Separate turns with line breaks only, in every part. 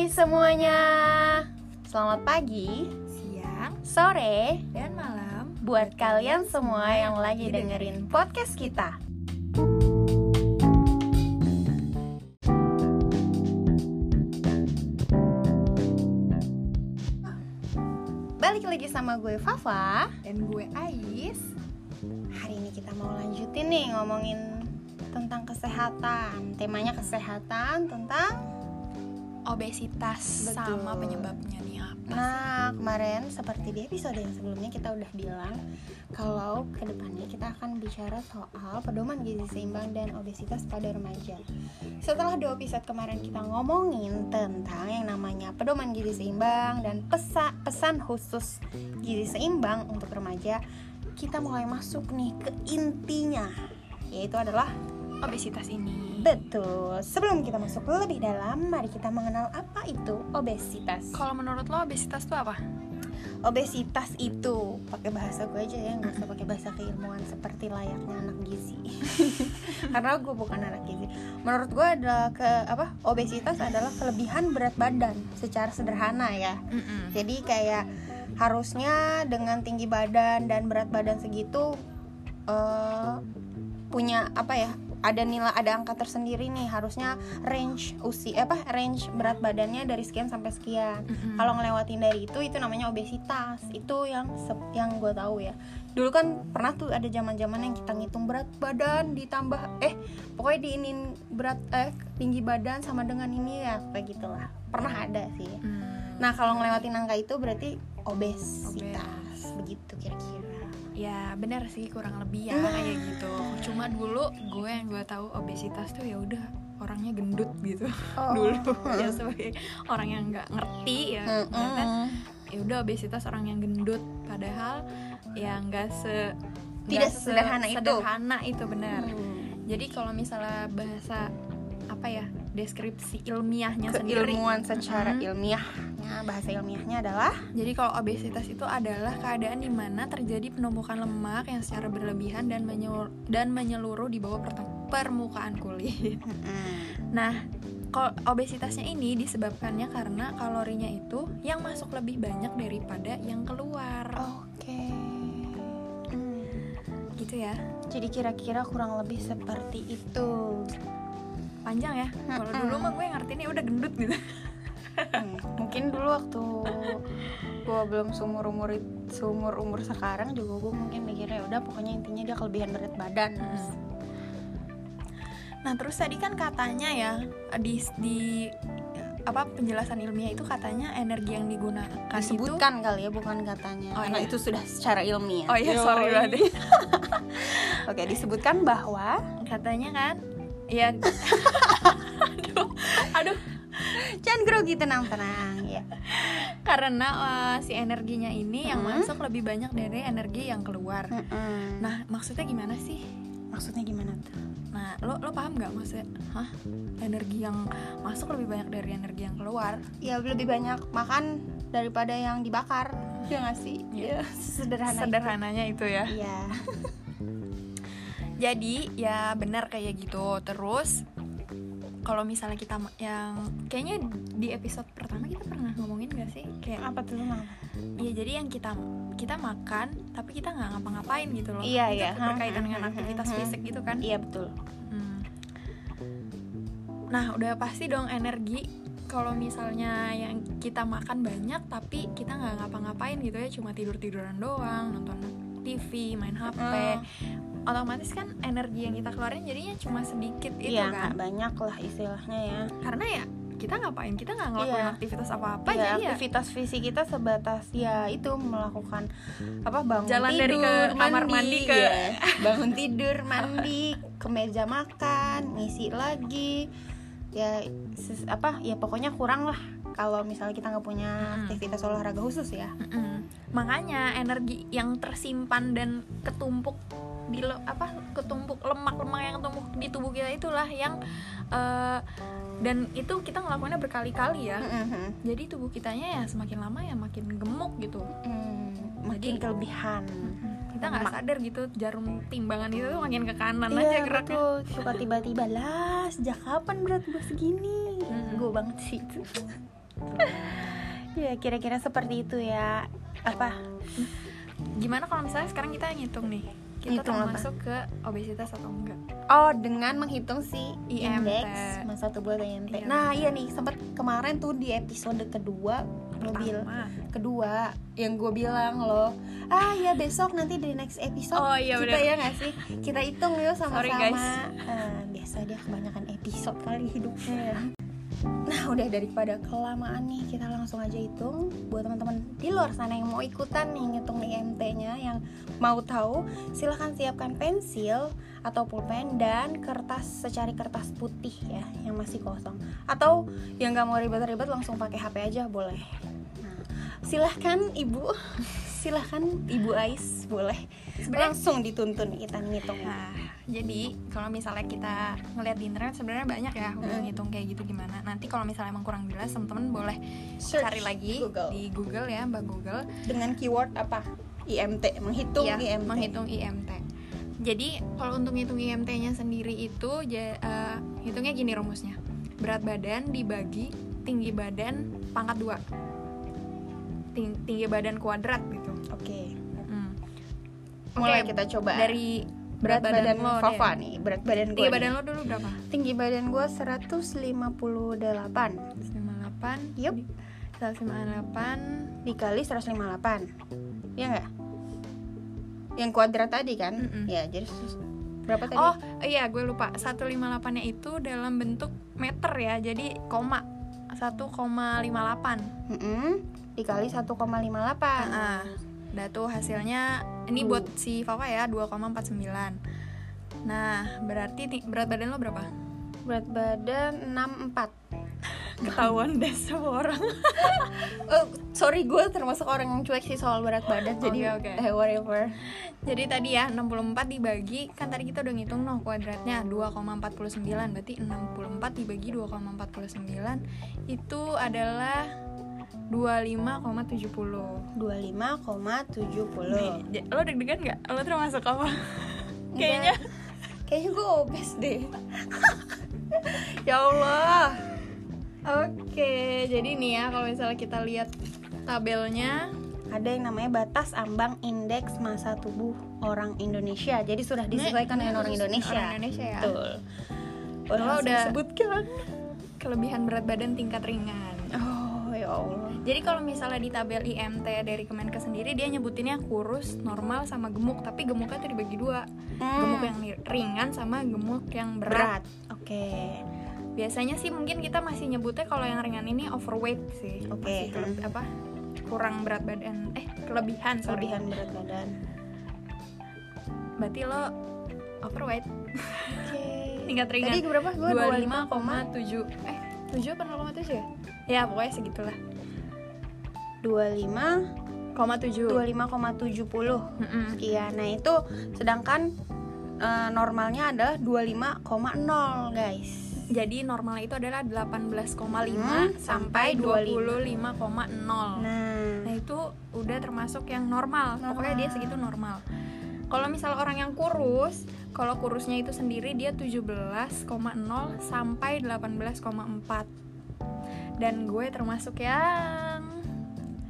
Hai semuanya. Selamat pagi,
siang,
sore
dan malam.
Buat kalian semua yang lagi dengerin. podcast kita. Balik lagi sama gue Fafa.
Dan gue Ais.
Hari ini kita mau lanjutin nih ngomongin tentang kesehatan. Temanya kesehatan tentang
Obesitas
Betul.
sama penyebabnya nih apa?
Nah, kemarin seperti di episode yang sebelumnya kita udah bilang kalau ke depannya kita akan bicara soal pedoman gizi seimbang dan obesitas pada remaja. Setelah dua episode kemarin kita ngomongin tentang yang namanya pedoman gizi seimbang dan pesa, pesan khusus gizi seimbang untuk remaja, kita mulai masuk nih ke intinya, yaitu adalah
Obesitas ini.
Betul. Sebelum kita masuk lebih dalam, mari kita mengenal apa itu obesitas.
Kalau menurut lo obesitas itu apa?
obesitas itu pakai bahasa gue aja ya nggak usah pakai bahasa keilmuan seperti layaknya anak gizi karena gue bukan anak gizi menurut gue adalah ke apa obesitas adalah kelebihan berat badan secara sederhana ya
Mm-mm.
jadi kayak harusnya dengan tinggi badan dan berat badan segitu eh, punya apa ya ada nilai ada angka tersendiri nih. Harusnya range usia apa range berat badannya dari sekian sampai sekian.
Mm-mm.
kalau ngelewatin dari itu itu namanya obesitas. Itu yang yang gue tahu ya. Dulu kan pernah tuh ada zaman zaman yang kita ngitung berat badan ditambah eh pokoknya diinin berat eh tinggi badan sama dengan ini ya kayak gitulah. Pernah ada sih.
Mm.
nah kalau ngelewatin angka itu berarti obesitas. Begitu kira-kira
ya benar sih kurang lebih ya
Nah.
kayak gitu. Cuma dulu gue yang gue tahu obesitas tuh ya udah orangnya gendut gitu
Oh.
dulu ya sebagai orang yang nggak ngerti ya
Mm-mm.
ternyata ya udah obesitas orang yang gendut padahal ya nggak se
Tidak
nggak
sesederhana itu.
sederhana itu benar
Hmm.
jadi kalau misalnya bahasa apa ya deskripsi ilmiahnya sendiri
keilmuan secara
Mm-mm.
ilmiahnya bahasa ilmiahnya adalah
jadi kalau obesitas itu adalah keadaan di mana terjadi penumpukan lemak yang secara berlebihan dan menyeluruh, dan menyeluruh di bawah permukaan kulit Nah, obesitasnya ini disebabkannya karena kalorinya itu yang masuk lebih banyak daripada yang keluar.
oke Hmm.
Gitu ya.
jadi kira-kira kurang lebih seperti itu
Panjang ya. Kalau dulu mah gue ngertiinnya udah gendut gitu.
Hmm, mungkin dulu waktu gue belum seumur umur seumur umur sekarang juga gue mungkin mikirnya "Ya udah pokoknya intinya dia kelebihan berat badan
Hmm. Nah, terus tadi kan katanya ya di di apa penjelasan ilmiah itu katanya energi yang digunakan
disebutkan kali ya bukan katanya
Oh,
karena
iya.
itu sudah secara ilmiah
Oh iya, sorry banget.
oke disebutkan bahwa
itu katanya kan ya aduh aduh
jangan grogi tenang tenang ya
karena uh, si energinya ini yang
Hmm.
masuk lebih banyak dari energi yang keluar.
Mm-mm.
Nah, maksudnya gimana sih?
maksudnya gimana tuh
Nah, lo lo paham nggak maksudnya? Hah? Energi yang masuk lebih banyak dari energi yang keluar?
ya lebih banyak makan daripada yang dibakar ya nggak sih
Iya.
ya sederhana itu.
Sederhananya itu ya.
Iya.
Jadi ya benar kayak gitu. Terus kalau misalnya kita yang kayaknya di episode pertama kita pernah ngomongin gak sih kayak
apa tuh Mam?
Iya jadi yang kita kita makan tapi kita nggak ngapa-ngapain gitu loh.
Iya,
Itu
iya.
Berkaitan
Hmm,
dengan aktivitas
hmm, hmm.
fisik gitu kan.
iya betul
Hmm. Nah, udah pasti dong energi kalau misalnya yang kita makan banyak tapi kita nggak ngapa-ngapain gitu ya, cuma tidur-tiduran doang, nonton TV, main HP.
Hmm.
Otomatis kan energi yang kita keluarin jadinya cuma sedikit itu
iya
kan.
banyak lah istilahnya ya
Karena ya kita ngapain? Kita nggak ngelakuin
Iya.
aktivitas apa-apa
ya,
jadi ya
aktivitas fisik kita sebatas ya itu melakukan apa bangun
Jalan
tidur
dari ke kamar mandi ke-
ya. bangun tidur mandi ke meja makan ngisi lagi ya ses- apa ya pokoknya kurang lah kalau misalnya kita nggak punya aktivitas olahraga khusus ya
Mm-mm. Makanya energi yang tersimpan dan ketumpuk di apa ketumpuk lemak-lemak yang ketumpuk di tubuh kita itulah yang eh, dan itu kita ngelakuinnya berkali-kali ya.
Mm-mm.
Jadi tubuh kitanya ya semakin lama ya makin gemuk gitu.
Mm, makin
Jadi-
kelebihan
Kita nggak sadar gitu jarum timbangan itu tuh makin ke kanan aja
Iya
geraknya.
betul Suka tiba-tiba lah Sejak kapan berat gue segini
Mm-mm.
Gue banget sih itu ya kira-kira seperti itu ya apa
gimana kalau misalnya sekarang kita ngitung nih kita
Ngitung apa?
termasuk ke obesitas atau enggak?
Oh dengan menghitung si
IMT.
indeks masa tubuh atau IMT
Iya,
nah iya nih sempat kemarin tuh di episode kedua mobil kedua yang gue bilang loh ah ya besok nanti di next episode
Oh, iya,
kita ya nggak sih? Kita hitung yuk
Sorry,
sama-sama.
guys.
Ah, biasa dia kebanyakan episode kali hidupnya ya nah udah daripada kelamaan nih kita langsung aja hitung. Buat teman-teman di luar sana yang mau ikutan nih ngitung IMT-nya yang mau tahu silahkan siapkan pensil atau pulpen dan kertas secari kertas putih ya yang masih kosong. Atau yang nggak mau ribet-ribet langsung pakai HP aja boleh. Nah, silahkan ibu silahkan ibu Ais boleh
Sebenarnya-
langsung dituntun kita ngitung
Nah, jadi kalau misalnya kita ngeliat di internet sebenarnya banyak ya udah
Hmm.
ngitung kayak gitu gimana. Nanti kalau misalnya emang kurang jelas, teman-teman boleh
Search
cari lagi
Google.
di Google ya, Mbak Google.
dengan keyword apa IMT menghitung
Iya,
IMT
menghitung IMT. Jadi kalau untuk ngitung IMT-nya sendiri itu ja- eh, hitungnya gini rumusnya. Berat badan dibagi tinggi badan pangkat dua. Ting- tinggi badan kuadrat gitu.
Oke.
Hmm.
mulai
Oke,
kita coba.
dari
berat badan,
lo deh.
Fafa nih berat badan gue
Tinggi badan lo dulu berapa?
tinggi badan gue 158
158
Yup.
di- 158
dikali 158 ya nggak? Yang kuadrat tadi kan?
Mm-mm.
ya jadi berapa tadi?
Oh iya gue lupa. 158 nya itu dalam bentuk meter ya Jadi koma. 1,58
Mm-mm. dikali 1,58
Nah, Udah tuh hasilnya Ini buat si Fafa ya 2,49 Nah berarti ti- berat badan lo berapa?
berat badan 64
Ketahuan deh semua orang
oh, sorry gue termasuk orang yang cuek sih soal berat badan jadi
Oke, oke.
eh, whatever
Jadi tadi ya 64 dibagi Kan tadi kita udah ngitung noh kuadratnya 2,49 Berarti 64 dibagi 2,49 Itu adalah 25,70
25,70
Nih, j- Lo deg-degan gak? Lo termasuk apa? Kayaknya.
Kayaknya gue obes deh. Ya Allah.
Oke, jadi nih ya kalau misalnya kita lihat tabelnya.
Ada yang namanya batas ambang indeks masa tubuh orang Indonesia. Jadi sudah disesuaikan dengan orang Indonesia.
orang Indonesia ya.
betul. Langsung
udah-
disebutkan.
kelebihan berat badan tingkat ringan.
oh Allah
Jadi kalau misalnya di tabel IMT dari Kemenkes sendiri dia nyebutinnya kurus, normal sama gemuk, tapi gemuknya tuh dibagi dua. Gemuk yang ringan sama gemuk yang berat.
berat oke
Biasanya sih mungkin kita masih nyebutnya kalau yang ringan ini overweight sih.
Oke.
Masih kele- apa? Kurang berat badan. Eh, kelebihan, sorry.
kelebihan berat badan
Berarti lo overweight.
oke
Tingkat ringan.
tadi berapa gue
25,7 eh 7 apa 0,7 ya? Ya pokoknya segitulah.
25
Koma 7
25,70
Mm-mm.
sekian. Nah itu sedangkan eh, normalnya adalah 25,0 guys.
Jadi normalnya itu adalah 18,5
Hmm,
sampai
sampai
25,0
nah.
Nah itu udah termasuk yang normal, Pokoknya dia segitu normal. Kalau misal orang yang kurus Kalau kurusnya itu sendiri dia 17,0 sampai 18,4 Dan gue termasuk yang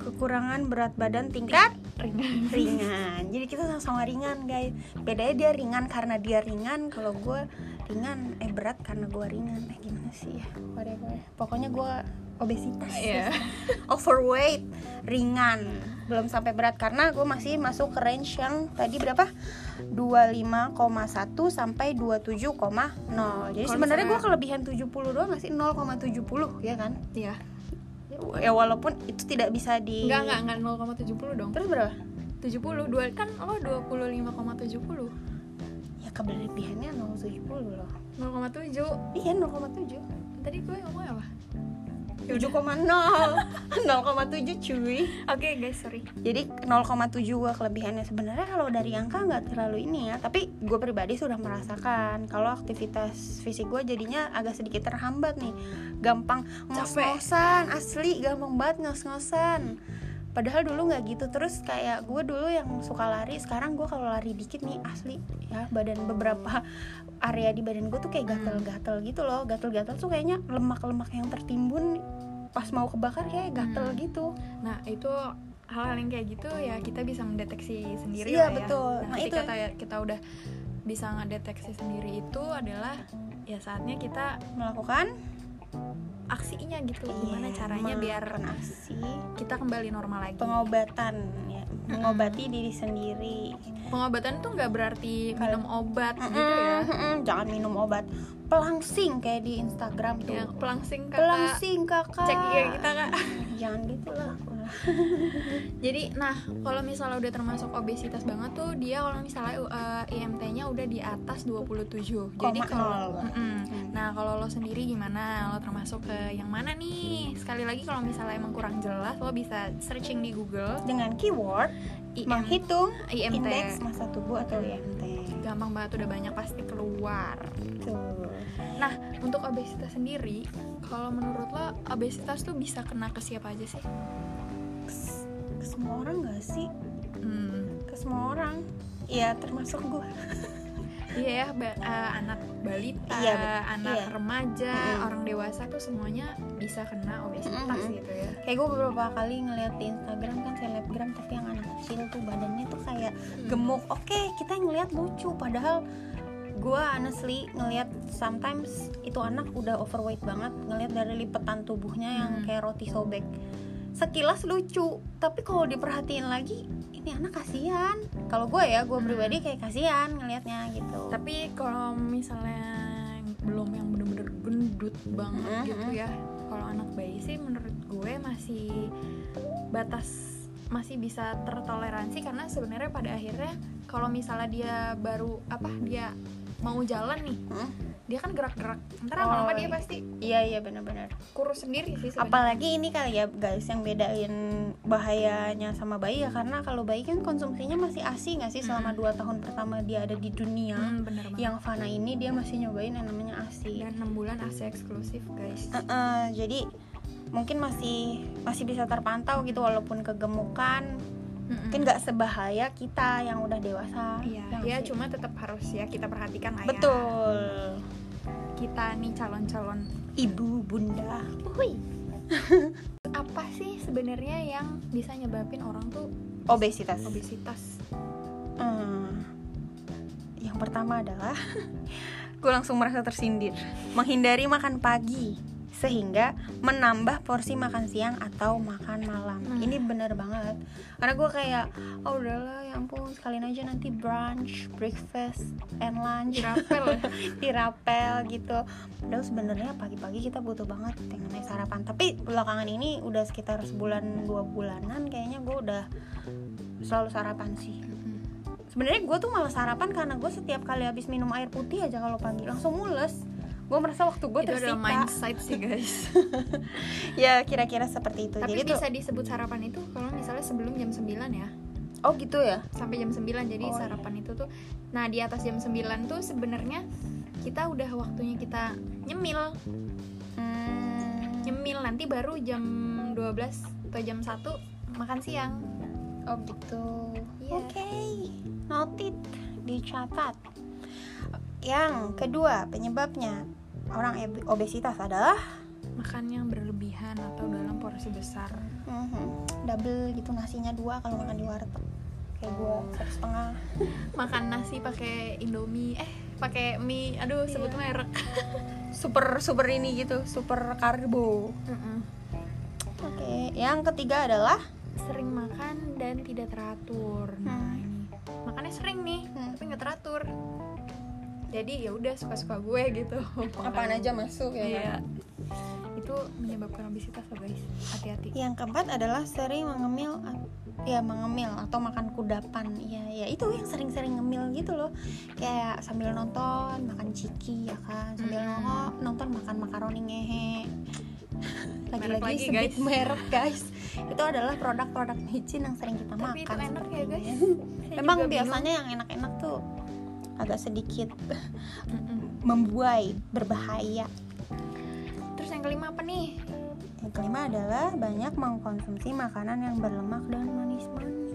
kekurangan berat badan tingkat
ringan.
Ringan. Jadi kita sama-sama ringan guys. Bedanya dia ringan karena dia ringan kalau gue ringan eh berat karena gue ringan. Eh gimana sih ya? Whatever pokoknya gue obesitas.
Iya.
overweight ringan belum sampai berat. Karena gue masih masuk ke range yang tadi berapa? 25,1 sampai 27,0 jadi sebenarnya gue kelebihan 70 doang nggak sih? 0,70 ya kan?
Iya.
Ya walaupun itu tidak bisa di
Enggak, enggak, enggak 0,70 dong.
Terus berapa?
70, dua, kan lo 25,70
ya kelebihannya 0,70 loh.
0,7
iya 0,7
Tadi gue ngomong apa?
7,0 0,7 cuy.
Oke guys, sorry.
Jadi 0,7 gue kelebihannya. Sebenarnya kalau dari angka nggak terlalu ini ya tapi gue pribadi sudah merasakan. Kalau aktivitas fisik gue jadinya agak sedikit terhambat nih. Gampang ngos-ngosan asli gampang banget ngos-ngosan padahal dulu nggak gitu terus kayak gue dulu yang suka lari sekarang gue kalau lari dikit nih asli ya badan beberapa area di badan gue tuh kayak gatel-gatel gitu loh gatel-gatel tuh kayaknya lemak-lemak yang tertimbun pas mau kebakar kayak gatel
Hmm.
gitu
Nah itu hal-hal yang kayak gitu ya kita bisa mendeteksi sendiri
Iya,
lah ya.
betul.
Nah,
Nah, itu-
kita, kita udah bisa ngedeteksi sendiri itu adalah ya saatnya kita
melakukan
aksinya gitu. Gimana
Iya,
caranya biar
aksi
kita kembali normal lagi.
pengobatan ya mengobati diri sendiri
Pengobatan tuh nggak berarti
Kalau-
minum obat gitu
Mm-mm,
ya.
mm-mm, jangan minum obat pelangsing kayak di Instagram tuh
Ya, pelangsing kakak.
pelangsing kakak
Cek ya kita kak.
jangan gitu lah
Jadi, nah kalau misalnya udah termasuk obesitas banget tuh dia kalau misalnya uh, IMT-nya udah di atas 27. Jadi kalau. Mm-mm.
Hmm.
Nah, kalau lo sendiri gimana? Lo termasuk ke yang mana nih? Sekali lagi kalau misalnya emang kurang jelas, lo bisa searching di Google
dengan keyword
IM,
menghitung
IMT.
indeks massa tubuh atau IMT
Gampang banget udah banyak pasti keluar.
tuh
Nah, untuk obesitas sendiri, kalau menurut lo obesitas tuh bisa kena ke siapa aja sih?
Ke semua orang gak sih
Hmm,
ke semua orang ya termasuk gue
iya ya, ba- eh, anak balita,
Iya,
anak
iya.
remaja,
Mm-mm.
orang dewasa tuh semuanya bisa kena obesitas
Mm-mm.
gitu ya.
kayak gue beberapa kali ngeliat di Instagram kan selebgram tapi yang anak kecil tuh badannya tuh kayak gemuk oke kita ngeliat lucu padahal gue honestly ngeliat sometimes itu anak udah overweight banget ngeliat dari lipetan tubuhnya yang
Hmm.
kayak roti sobek sekilas lucu tapi kalau diperhatiin lagi ini anak kasihan kalau gue ya gue
Hmm.
pribadi kayak kasihan ngelihatnya gitu
Tapi kalau misalnya belum yang bener-bener gendut banget
Mm-mm.
gitu ya, kalau anak bayi sih menurut gue masih batas masih bisa tertoleransi karena sebenarnya pada akhirnya kalau misalnya dia baru apa dia mau jalan nih,
Hmm?
dia kan gerak-gerak. Ntar
Oh,
lama-lama dia
iya.
pasti
iya iya benar-benar
kurus sendiri sih sebenarnya.
apalagi ini kali ya guys yang bedain bahayanya sama bayi ya karena kalau bayi kan konsumsinya masih asi nggak sih selama
Mm.
dua tahun pertama dia ada di dunia
Hmm, bener banget.
yang Fana ini dia masih nyobain yang namanya asi
Dan 6 bulan AC eksklusif guys.
Eh-eh, jadi mungkin masih masih bisa terpantau gitu walaupun kegemukan
Mm-mm.
mungkin nggak sebahaya kita yang udah dewasa.
Iya, ya cuma tetap harus ya kita perhatikan lah ya.
betul.
Kita nih calon-calon
ibu bunda.
Apa sih sebenarnya yang bisa nyebabin orang tuh
obesitas.
obesitas?
Hmm, yang pertama adalah gue langsung merasa tersindir. Menghindari makan pagi sehingga menambah porsi makan siang atau makan malam.
Hmm.
ini bener banget. Karena gue kayak oh udahlah ya ampun sekalian aja nanti brunch breakfast and lunch.
Dirapel ya?
dirapel gitu. Padahal sebenarnya pagi-pagi kita butuh banget yang namanya sarapan. Tapi belakangan ini udah sekitar sebulan dua bulanan kayaknya gue udah selalu sarapan sih. Sebenarnya gue tuh malah sarapan karena gue setiap kali habis minum air putih aja kalau pagi langsung mules gue merasa waktu gue
Itu adalah
tersita
mindset sih guys.
ya kira-kira seperti itu
Tapi
jadi tuh
bisa disebut sarapan itu kalau misalnya sebelum jam 9 ya.
oh gitu ya
Sampai jam 9 jadi
Oh, iya.
sarapan itu tuh nah di atas jam 9 tuh sebenarnya kita udah waktunya kita nyemil.
hmm,
Nyemil nanti baru jam 12 atau jam 1 makan siang.
oh gitu
Iya.
oke noted dicatat yang kedua penyebabnya orang obesitas adalah
Makan yang berlebihan atau dalam porsi besar.
mhm, double gitu nasinya dua kalau makan di warteg. Kayak gue satu setengah.
Makan nasi pakai indomie. Eh pakai mie. Aduh sebut
Iya.
merek.
Super super ini gitu super karbo. Oke yang ketiga adalah?
Sering makan dan tidak teratur. Nah
Hmm.
ini. Makannya sering nih
Hmm.
tapi nggak teratur jadi ya udah suka-suka gue gitu
apaan aja masuk ya
iya itu menyebabkan obesitas loh guys hati-hati
Yang keempat adalah sering mengemil ya mengemil atau makan kudapan. Iya, ya itu yang sering-sering ngemil gitu loh. Kayak sambil nonton makan ciki ya kan, sambil
Mm.
nongol nonton makan makaroni ngehe. Lagi-lagi
lagi,
sebut
guys.
merek guys. Itu adalah produk-produk micin yang sering kita
tapi itu
makan.
enak ya guys Saya
Emang
juga bingung.
biasanya yang enak-enak agak sedikit membuai, berbahaya.
terus yang kelima apa nih
Yang kelima adalah banyak mengkonsumsi makanan yang berlemak dan manis-manis.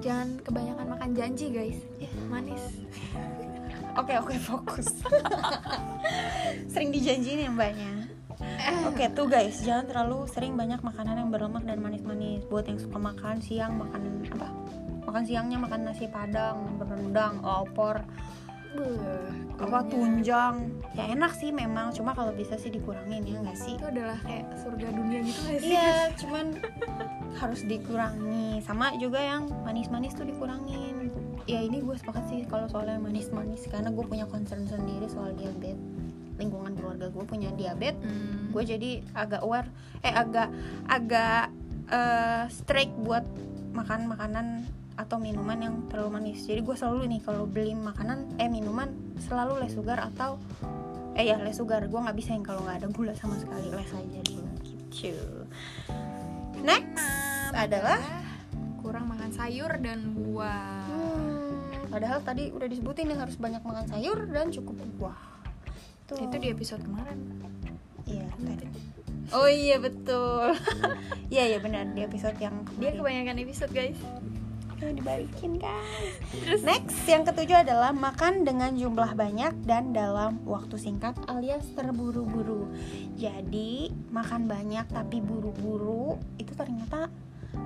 jangan kebanyakan makan janji guys ya manis
Oke oke fokus. Sering dijanjiin ya mbaknya. Oke tuh guys, jangan terlalu sering banyak makanan yang berlemak dan manis-manis. Buat yang suka makan siang, makan apa? Makan siangnya makan nasi padang, berendang, opor,
Beuh,
apa tunjang. Ya enak sih memang, cuma kalau bisa sih dikurangin ya nggak sih?
itu adalah kayak surga dunia gitu gak sih
Iya, cuman harus dikurangi. Sama juga yang manis-manis tuh dikurangin. Ya ini gue sepakat sih kalau soal yang manis-manis karena gue punya concern sendiri soal diabetes. Lingkungan keluarga gue punya diabetes.
Hmm.
Gue jadi agak aware, eh agak agak eh, strict buat makan makanan atau minuman yang terlalu manis. Jadi gue selalu nih kalau beli makanan eh minuman selalu less sugar atau eh ya less sugar. Gue nggak bisa yang kalau nggak ada gula sama sekali less aja dulu gitu. Next adalah
kurang makan sayur dan buah
Hmm, padahal tadi udah disebutin yang harus banyak makan sayur dan cukup buah. Tuh.
itu di episode kemarin
Iya, tadi. Oh iya betul. Iya iya benar di episode yang
dia
kemarin.
kebanyakan episode guys
Ayo dibalikin guys.
terus
Next yang ketujuh adalah makan dengan jumlah banyak dan dalam waktu singkat alias terburu-buru. Jadi makan banyak tapi buru-buru itu ternyata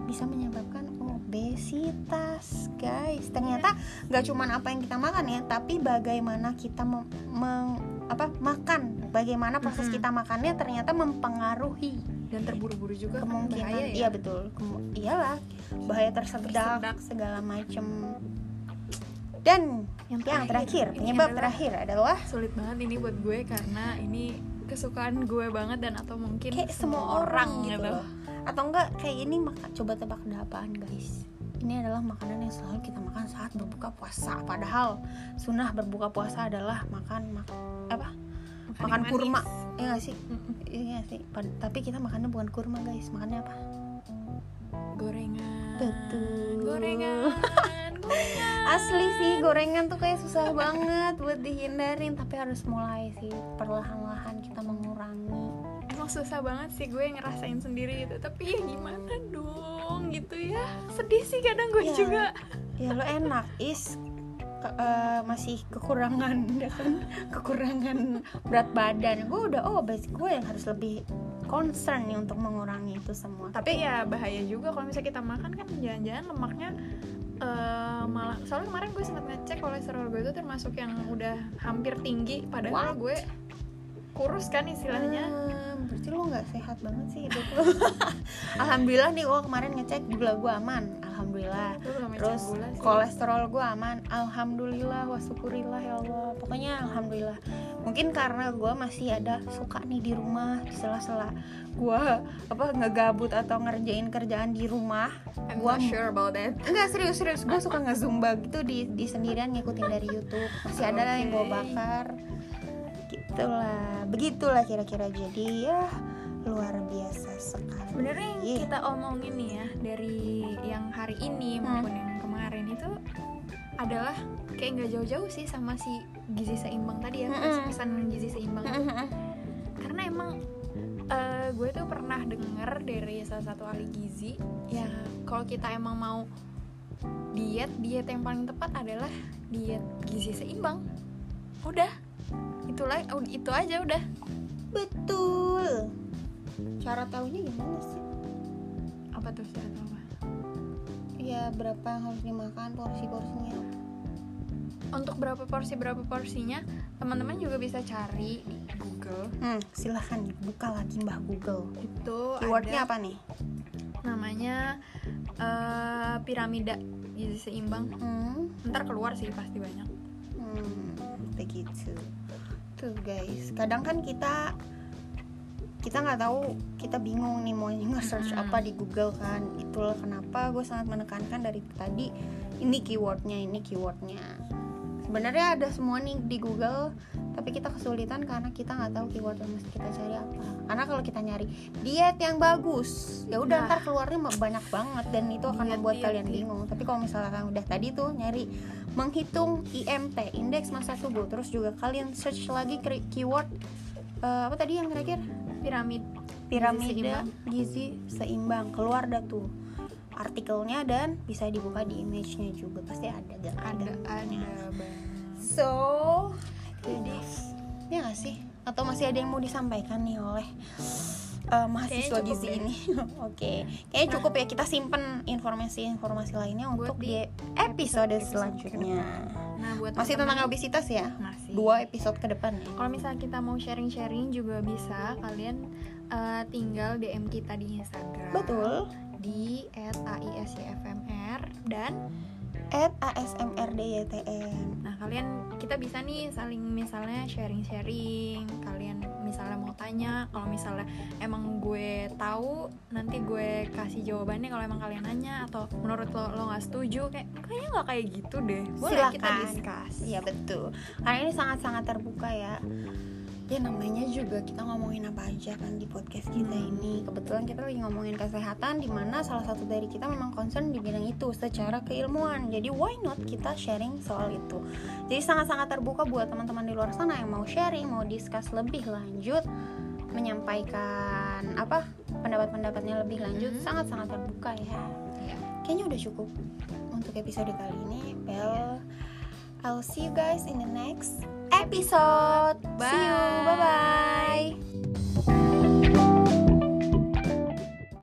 bisa menyebabkan obesitas guys. Ternyata nggak cuman apa yang kita makan ya, tapi bagaimana kita meng- apa makan, bagaimana proses kita makannya ternyata mempengaruhi
dan terburu-buru juga kan
kemungkinan
bahaya ya?
iya betul. Kemu- iyalah bahaya tersedak,
Tersedak.
segala macem. Dan
Yang
yang,
terakhir,
terakhir, penyebab
adalah-
terakhir adalah
sulit banget ini buat gue karena ini kesukaan gue banget dan atau mungkin
kayak semua orang gitu
gitu
loh. atau enggak kayak ini maka coba tebak ada apaan guys? Ini adalah makanan yang selalu kita makan saat berbuka puasa. Padahal sunnah berbuka puasa adalah makan mak apa?
Makan
kurma.
manis.
Ya nggak sih? Iya nggak sih? Pad- tapi kita makannya bukan kurma guys. Makannya apa?
Gorengan.
Betul.
gorengan gorengan.
Asli sih gorengan tuh kayak susah banget buat dihindarin. Tapi harus mulai sih perlahan-lahan kita mengurangi.
emang susah banget sih gue ngerasain sendiri gitu. Tapi ya gimana dong gitu ya? Sedih sih kadang gue
Iya.
juga.
Ya lo enak. Is ke- eh, masih kekurangan ya kan? Kekurangan berat badan. Gue udah obes gue yang harus lebih concern nih untuk mengurangi itu semua.
Tapi ya bahaya juga kalau misalnya kita makan kan jangan-jangan lemaknya eh, malah soalnya kemarin gue sempat ngecek kolesterol gue itu termasuk yang udah hampir tinggi padahal
What?
gue kurus kan istilahnya.
Hmm, berarti lo nggak sehat banget sih hidup lo alhamdulillah nih gue kemarin ngecek gula gue aman alhamdulillah.
Gue
terus kolesterol gue aman. Alhamdulillah wa syukurillah ya Allah. Pokoknya alhamdulillah. Mungkin karena gue masih ada suka nih di rumah di sela-sela gue apa ngegabut atau ngerjain kerjaan di rumah
not sure about that.
Enggak serius serius. Gue suka ngezumba gitu di di sendirian ngikutin dari YouTube. Masih ada lah yang gue bakar. Gitulah. Begitulah kira-kira. Jadi ya luar biasa sekali.
Sebenarnya yang kita omongin nih ya dari yang hari ini
Hmm.
maupun yang kemarin itu adalah kayak nggak jauh-jauh sih sama si gizi seimbang tadi ya
Mm-mm.
pesan gizi seimbang. Karena emang eh, gue tuh pernah denger dari salah satu ahli gizi ya kalau kita emang mau diet diet yang paling tepat adalah diet gizi seimbang. Udah itulah itu aja udah.
Betul cara tahunya gimana sih?
Apa tuh cara tahu?
ya berapa yang harus dimakan porsi-porsinya.
Untuk berapa porsi berapa porsinya teman-teman juga bisa cari di Google.
Hmm, silahkan buka lagi mbah Google.
Itu
keywordnya apa nih?
Namanya eh, piramida. Gizi seimbang.
Hmm,
ntar keluar sih pasti banyak.
Hmm, begitu. Tuh guys. Kadang kan kita kita nggak tahu kita bingung nih mau nge-search
Mm-mm.
apa di Google kan itulah kenapa gue sangat menekankan dari tadi ini keywordnya ini keywordnya sebenarnya ada semua nih di Google tapi kita kesulitan karena kita nggak tahu keyword yang mesti kita cari apa karena kalau kita nyari diet yang bagus ya udah
Nah.
ntar keluarnya banyak banget dan itu akan
Diet,
membuat
diet,
kalian
diet.
bingung tapi kalau misalkan udah tadi tuh nyari menghitung IMT indeks massa tubuh terus juga kalian search lagi keyword eh, apa tadi yang terakhir
piramid
piramida
seimbang.
gizi seimbang. Keluar dah tuh artikelnya dan bisa dibuka di image-nya juga. Pasti ada gak?
Ada ada. banget
so
jadi
ya gak sih atau masih ada yang mau disampaikan nih oleh uh, mahasiswa
Kayaknya
gizi
cukup
ini? Oke. Kayaknya
Nah.
cukup ya kita simpen informasi-informasi lainnya
Buat
untuk
di
di episode
episode
selanjutnya.
nah buat
masih tentang
teman-teman-
obesitas ya?
masih.
Dua episode ke depan ya
kalau misalnya kita mau sharing-sharing juga bisa kalian eh, tinggal DM kita di Instagram.
Betul.
Di @aisyfmr dan
at asmrdytn
nah kalian kita bisa nih saling misalnya sharing-sharing kalian misalnya mau tanya kalau misalnya emang gue tahu nanti gue kasih jawabannya kalau emang kalian nanya atau menurut lo lo nggak setuju kayak kayaknya nggak kayak gitu deh boleh kita
Silakan.
discuss
Iya betul. Karena ini sangat-sangat terbuka ya. Ya namanya juga kita ngomongin apa aja kan di podcast kita
Hmm.
ini. Kebetulan kita lagi ngomongin kesehatan di mana salah satu dari kita memang concern di bidang itu secara keilmuan. Jadi why not kita sharing soal itu. Jadi sangat-sangat terbuka buat teman-teman di luar sana yang mau sharing, mau discuss lebih lanjut, menyampaikan apa pendapat-pendapatnya lebih lanjut,
Hmm.
sangat-sangat terbuka ya
Iya.
kayaknya udah cukup untuk episode kali ini. Well, I'll see you guys in the next episode.
Bye. See you. Bye-bye.